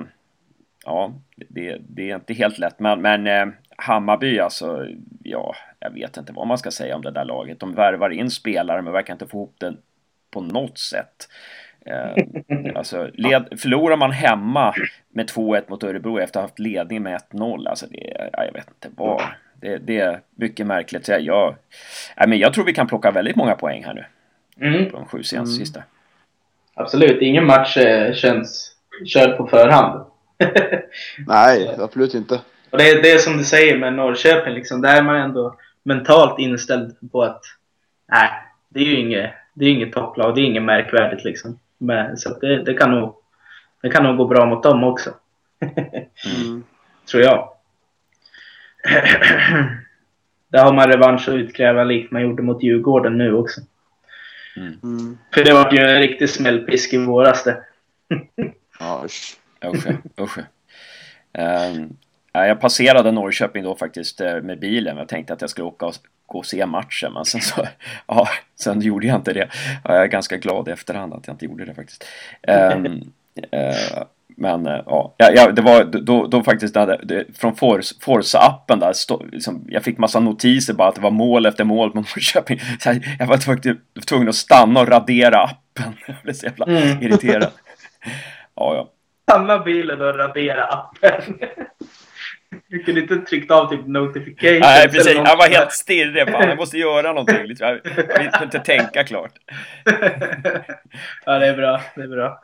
ja, det, det, är inte helt lätt, men, men eh, Hammarby alltså, ja, jag vet inte vad man ska säga om det där laget. De värvar in spelare men verkar inte få ihop det på något sätt. Eh, alltså, led, förlorar man hemma med 2-1 mot Örebro efter att ha haft ledning med 1-0, alltså det, ja, jag vet inte vad. Det, det är mycket märkligt. Jag, jag, ja, men jag tror vi kan plocka väldigt många poäng här nu. Mm. På de sju senaste mm. sista. Absolut, ingen match eh, känns körd på förhand. <laughs> Nej, absolut inte. Och det, det är som du säger med Norrköping, liksom, där är man ändå mentalt inställd på att nej, det är ju inget, det är inget topplag, det är inget märkvärdigt liksom. Men, så det, det, kan nog, det kan nog gå bra mot dem också. mm. <laughs> Tror jag. <clears throat> Där har man revansch att utkräva likt man gjorde mot Djurgården nu också. Mm. Mm. För det var ju en riktig smällpisk i våras det. <laughs> ja, usch. Usch, usch. Um, jag passerade Norrköping då faktiskt eh, med bilen. Jag tänkte att jag skulle åka och gå och se matchen. Men sen så, <laughs> ja, sen gjorde jag inte det. Jag är ganska glad i efterhand att jag inte gjorde det faktiskt. Um, uh, <laughs> men uh, ja, ja, det var då, då faktiskt det, det, från Forza-appen där, stå, liksom, jag fick massa notiser bara att det var mål efter mål på <laughs> Norrköping. Så jag, jag var tvungen, tvungen att stanna och radera appen. Jag blev så jävla mm. irriterad. ja, ja. Stanna bilen och radera appen. Du kunde inte tryckt av typ notifications Nej precis, jag var helt stirrig. Fan, jag måste göra någonting. Liksom. Jag vill inte tänka klart. <laughs> ja det är bra, det är bra.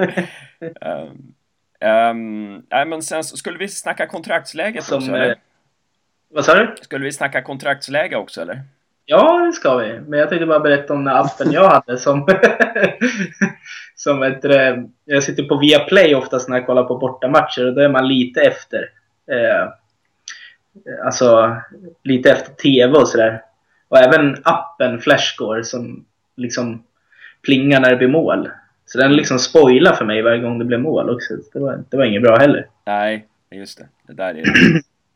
um, um, nej men sen skulle vi snacka kontraktsläget Som, också eller? Eh, vad sa du? Skulle vi snacka kontraktsläge också eller? Ja, det ska vi. Men jag tänkte bara berätta om den appen jag hade som... <laughs> som ett, jag sitter på Viaplay oftast när jag kollar på bortamatcher och då är man lite efter. Eh, alltså lite efter tv och sådär. Och även appen Flashscore som liksom plingar när det blir mål. Så den liksom spoilar för mig varje gång det blir mål också. Det var, det var inget bra heller. Nej, just det. Det där är,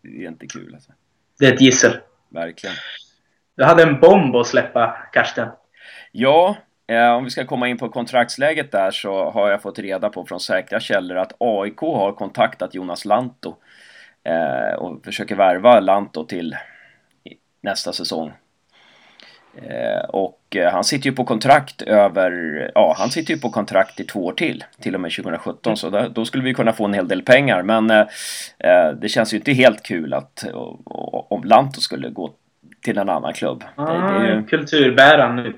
det är inte kul alltså. Det är ett gissel. Verkligen. Du hade en bomb att släppa, Karsten. Ja, eh, om vi ska komma in på kontraktsläget där så har jag fått reda på från säkra källor att AIK har kontaktat Jonas Lanto och försöker värva Lanto till nästa säsong. Eh, och eh, han sitter ju på kontrakt över, ja han sitter ju på kontrakt i två år till, till och med 2017 så där, då skulle vi kunna få en hel del pengar men eh, eh det känns ju inte helt kul att om Lanto skulle gå till en annan klubb. Ah, det, det ju... kulturbäraren nu.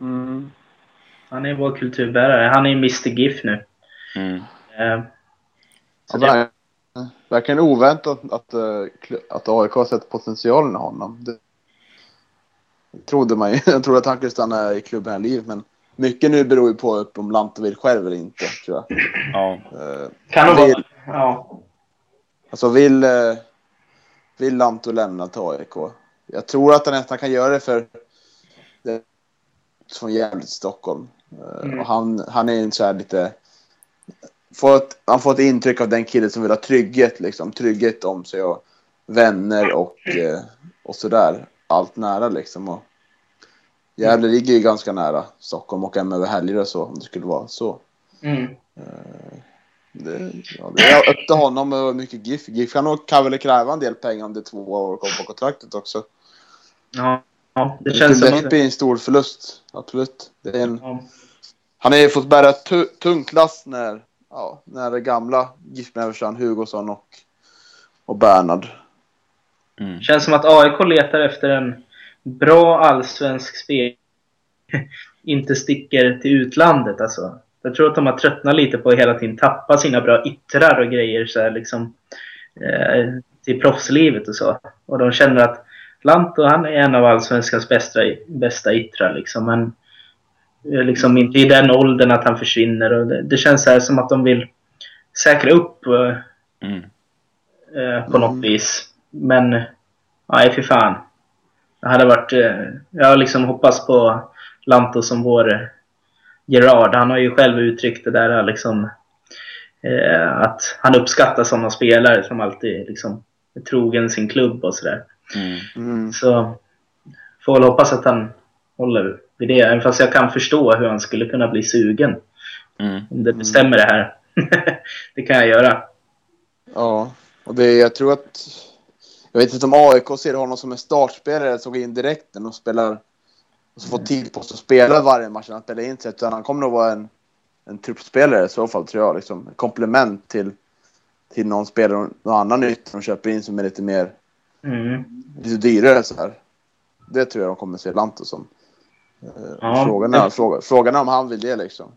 Mm. Han är vår kulturbärare, han är Mr GIF nu. Mm. Eh, så det verkligen oväntat att, eh, att AIK har sett potentialen i honom. Det trodde man ju. <laughs> Jag trodde att han skulle stanna i klubben hela livet, men mycket nu beror ju på om Lante vill själv eller inte, tror jag. Ja. Uh, kan det vara. Ja. Alltså vill, uh, vill Lanto lämna till AIK? Jag tror att han nästan kan göra det för det, från Gävle till Stockholm. Uh, mm. och han, han är en så här lite får ett, han får ett intryck av den killen som vill ha trygghet, liksom. Trygghet om sig och vänner och, eh, och sådär. Allt nära liksom. Och Gävle ligger ju ganska nära Stockholm och hem över helger och så om det skulle vara så. Mm. Eh, det, ja, det är upp till honom och mycket GIF. GIF kan, nog, kan väl kräva en del pengar om det är två år kvar på kontraktet också. Ja, ja det, det känns som det. blir en stor förlust, absolut. Det är en, ja. Han har ju fått bära ett tungt last när ja, när det gamla GIF-människan Hugosson och, och Bernhard. Mm. Känns som att AIK letar efter en bra allsvensk spel <laughs> inte sticker till utlandet alltså. Jag tror att de har tröttnat lite på att hela tiden tappa sina bra yttrar och grejer så här, liksom, eh, till proffslivet och så. Och de känner att Lanto han är en av allsvenskans bästa, bästa yttrar liksom. Men liksom inte i den åldern att han försvinner. Och det, det känns här som att de vill säkra upp uh, mm. uh, på något mm. vis. Men nej, för fan. Det hade varit... Uh, jag har liksom hoppats på Lanto som vår Gerard. Han har ju själv uttryckt det där liksom att han uppskattar sådana spelare som alltid liksom är trogen sin klubb och sådär. Mm. Mm. Så får väl hoppas att han håller vid det. Även fast jag kan förstå hur han skulle kunna bli sugen. Mm. Om det bestämmer det här. <laughs> det kan jag göra. Ja, och det, jag tror att... Jag vet inte om AIK ser honom som en startspelare som går in direkt och spelar och så får tid på sig att spela varje match han spelar in sig. Utan han kommer nog vara en, en truppspelare i så fall tror jag. Liksom. En komplement till, till någon spelare, någon annan nytt de köper in som är lite mer mm. lite dyrare så här. Det tror jag de kommer se Lanto som. Eh, ja. Frågan, är, fråga, frågan är om han vill det liksom.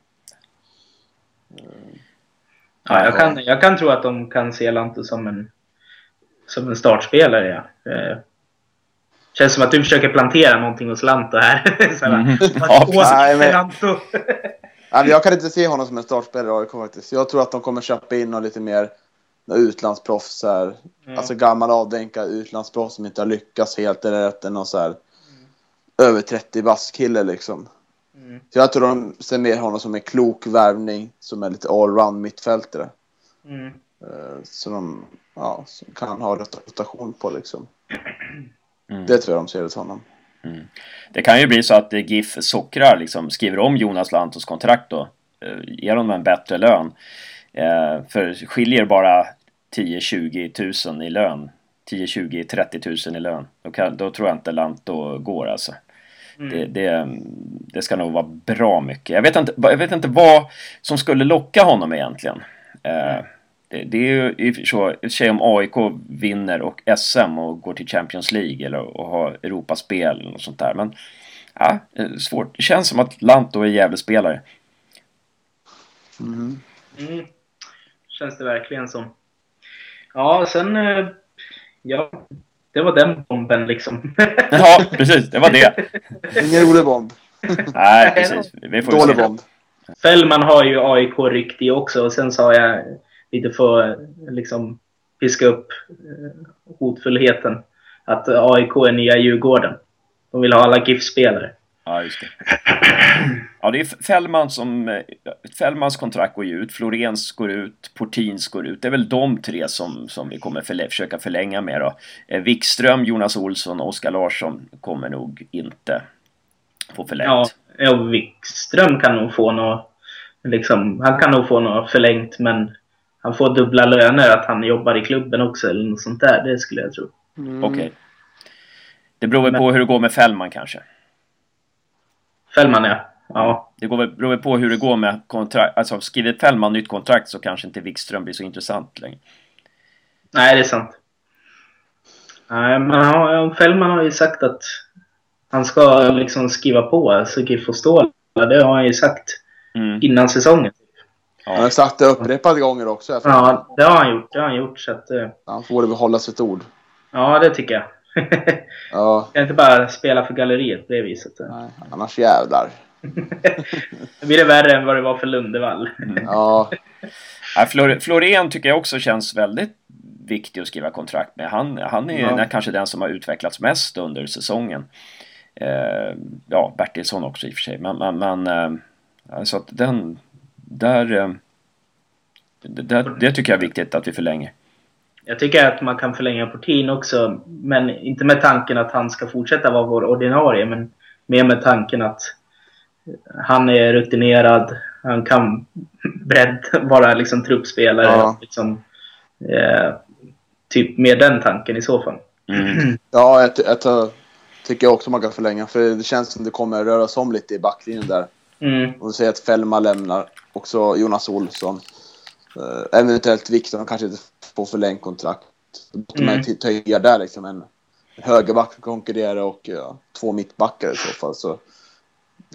Ja, jag, kan, jag kan tro att de kan se Lanto som en, som en startspelare. Ja. Eh, känns som att du försöker plantera någonting hos Lanto <laughs> här. Mm. <laughs> <laughs> ja, men, Lanto. jag kan inte se honom som en startspelare i AIK faktiskt. Jag tror att de kommer köpa in något lite mer utlandsproffs. Mm. Alltså gammal avdänkad utlandsproffs som inte har lyckats helt eller rätt. Någon så här, över 30 vass kille liksom. Mm. Så jag tror de ser mer honom som en klok värvning som är lite allround mittfältare. Mm. Uh, så de ja, som kan ha rotation på liksom. Mm. Det tror jag de ser hos honom. Mm. Det kan ju bli så att GIF sockrar, liksom, skriver om Jonas Lantos kontrakt då. Eh, ger honom en bättre lön. Eh, för skiljer bara 10-20 tusen i lön. 10, 20, 30 tusen i lön. Då, kan, då tror jag inte Lanto går alltså. Mm. Det, det, det, ska nog vara bra mycket. Jag vet, inte, jag vet inte vad som skulle locka honom egentligen. Eh, det, det, är ju i och sig om AIK vinner och SM och går till Champions League eller och har Europaspel något sånt där. Men ja, svårt. Det känns som att Lanto är jävla spelare. Mm. Mm. Känns det verkligen som. Ja, sen... Ja, det var den bomben liksom. <laughs> ja, precis. Det var det. Ingen rolig bomb. Nej, <laughs> precis. Vi får Dålig bomb. Fällman har ju AIK rykt i också och sen sa jag lite för liksom piska upp eh, hotfullheten att AIK är nya Djurgården. De vill ha alla GIF-spelare. Ja, just det. Ja, det är Fällman som... Eh, Fällmans kontrakt går ju ut, Florens går ut, Portins går ut. Det är väl de tre som, som vi kommer förlä försöka förlänga med då. Eh, Wikström, Jonas Olsson och Oskar Larsson kommer nog inte få förlängt. Ja, ja Wikström kan nog få något... Liksom, han kan nog få något förlängt, men han får dubbla löner, att han jobbar i klubben också eller något sånt där. Det skulle jag tro. Mm. Okej. Okay. Det beror väl på hur det går med Fällman kanske? Fällman ja. ja. Det går väl, beror väl på hur det går med kontrakt. Alltså skriver Fällman nytt kontrakt så kanske inte Wikström blir så intressant längre. Nej, det är sant. Nej, men Fällman har ju sagt att han ska liksom skriva på alltså GIF och Stål. Det har han ju sagt mm. innan säsongen. Ja. Han har sagt det upprepade gånger också. Ja, det har han gjort. Det har han gjort så att, uh... Han får det behålla sitt ord. Ja, det tycker jag. Ja. <laughs> Kan inte bara spela för galleriet på det viset. Nej, annars jävlar. <laughs> det blir det värre än vad det var för Lundevall. Mm. <laughs> ja. ja Flor Florén tycker jag också känns väldigt viktig att skriva kontrakt med. Han, han är ja. kanske den som har utvecklats mest under säsongen. Eh, ja, Bertilsson också i och för sig. Men, men, men eh, alltså att den, där, eh, där, det tycker jag är viktigt att vi förlänger. Jag tycker att man kan förlänga Portin också, men inte med tanken att han ska fortsätta vara vår ordinarie, men mer med tanken att han är rutinerad, han kan bredd, <laughs> vara liksom truppspelare. Ja. Liksom, eh, typ med den tanken i så fall. Mm. <clears throat> Ja, jag, jag, tycker också man kan förlänga, för det känns som det kommer röras om lite i backlinjen där. Mm. Och du säger att Fällman lämnar, också Jonas Olsson. Uh, eventuellt Viktor, kanske inte får förlängt kontrakt. Då mm. man höja där liksom en högerback konkurrera och uh, två mittbackar i så fall. Så,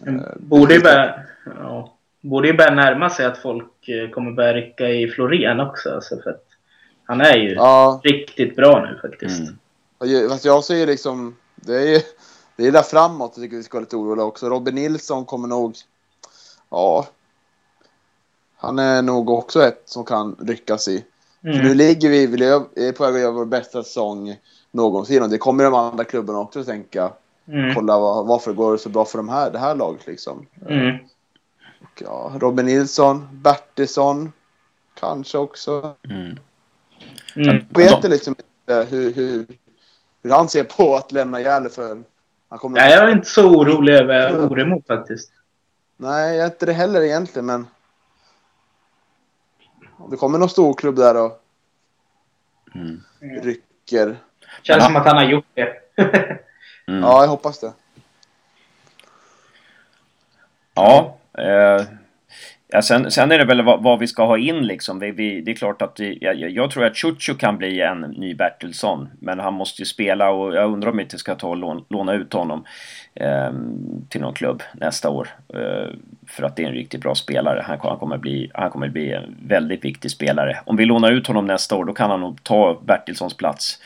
uh, borde, ju börja, ja, borde ju börja närma sig att folk uh, kommer börja rycka i Florén också. Alltså för han är ju ja. riktigt bra nu faktiskt. Mm. Fast jag ser liksom, det är ju det är där framåt jag tycker vi ska vara lite oroliga också. Robin Nilsson kommer nog, ja, han är nog också ett som kan ryckas i. Mm. Nu ligger vi, vi är på väg att göra vår bästa säsong någonsin och det kommer de andra klubbarna också att tänka. Mm. Kolla varför går det så bra för de här, det här laget liksom. Mm. Och ja, Robin Nilsson, Bertilsson kanske också. Mm. Mm. Jag vet liksom inte hur, hur, hur han ser på att lämna Gävle för han kommer Nej, jag är inte så orolig över Oremo faktiskt. Nej, jag är inte det heller egentligen, men... Om det kommer någon storklubb där och mm. rycker. Känns som att han har gjort det. <laughs> mm. Ja, jag hoppas det. Ja, eh, Ja, sen, sen är det väl vad, vad, vi ska ha in liksom. Vi, vi, det är klart att vi, jag, jag, tror att Chucho kan bli en ny Bertilsson. Men han måste ju spela och jag undrar om vi inte ska ta och låna, låna ut honom eh, till någon klubb nästa år. Eh, för att det är en riktigt bra spelare. Han, han, kommer bli, han kommer bli en väldigt viktig spelare. Om vi lånar ut honom nästa år då kan han nog ta Bertilssons plats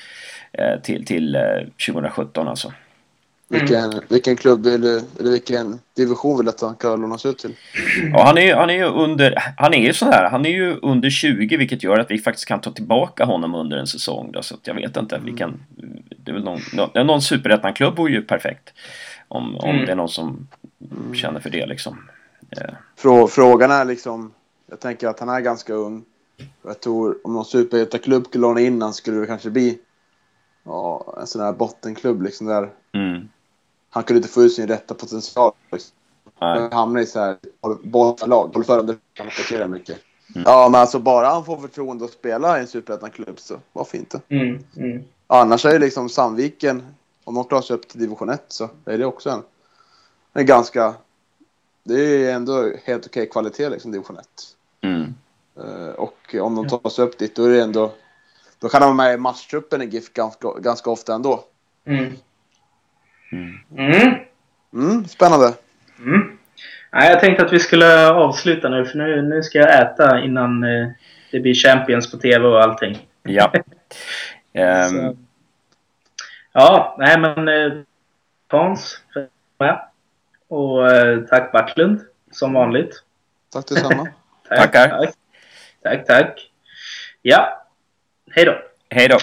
eh, till, till eh, 2017 alltså. Vilken, mm. vilken klubb vill du, eller vilken division vill du att han kan lånas ut till? Ja, han är, han är ju under, han är ju sån här, han är ju under 20 vilket gör att vi faktiskt kan ta tillbaka honom under en säsong då, så att jag vet inte, mm. vilken, det är väl någon, någon, någon superettan-klubb vore ju perfekt. Om, om mm. det är någon som mm. känner för det liksom. Yeah. Frå, frågan är liksom, jag tänker att han är ganska ung. Jag tror om någon superettaklubb skulle låna in han skulle det kanske bli ja, en sån här bottenklubb liksom där. Mm han kunde inte få ut sin rätta potential. Han hamnar i så här bolllag, bollförande, han attackerar mycket. Mm. Ja, men alltså bara han får förtroende att spela i en superettan-klubb så varför inte? Mm, mm. Annars är det liksom Sandviken, om de klarar sig upp till division 1 så är det också en, en ganska... Det är ändå helt okej kvalitet liksom, division 1. Mm. Eh, och om de tar sig upp dit då är det ändå... Då kan de vara med i matchtruppen i GIF ganska, ganska ofta ändå. Mm. Mm. Mm. Spännande. Mm. Nej, jag tänkte att vi skulle avsluta nu för nu, nu ska jag äta innan eh, det blir Champions på TV och allting. Ja. <laughs> Så. Ja, nej men eh, Hans med. Och eh, tack Bartlund som vanligt. Tack detsamma. <laughs> Tackar. Tack, tack. tack. Ja, hej då. hej då.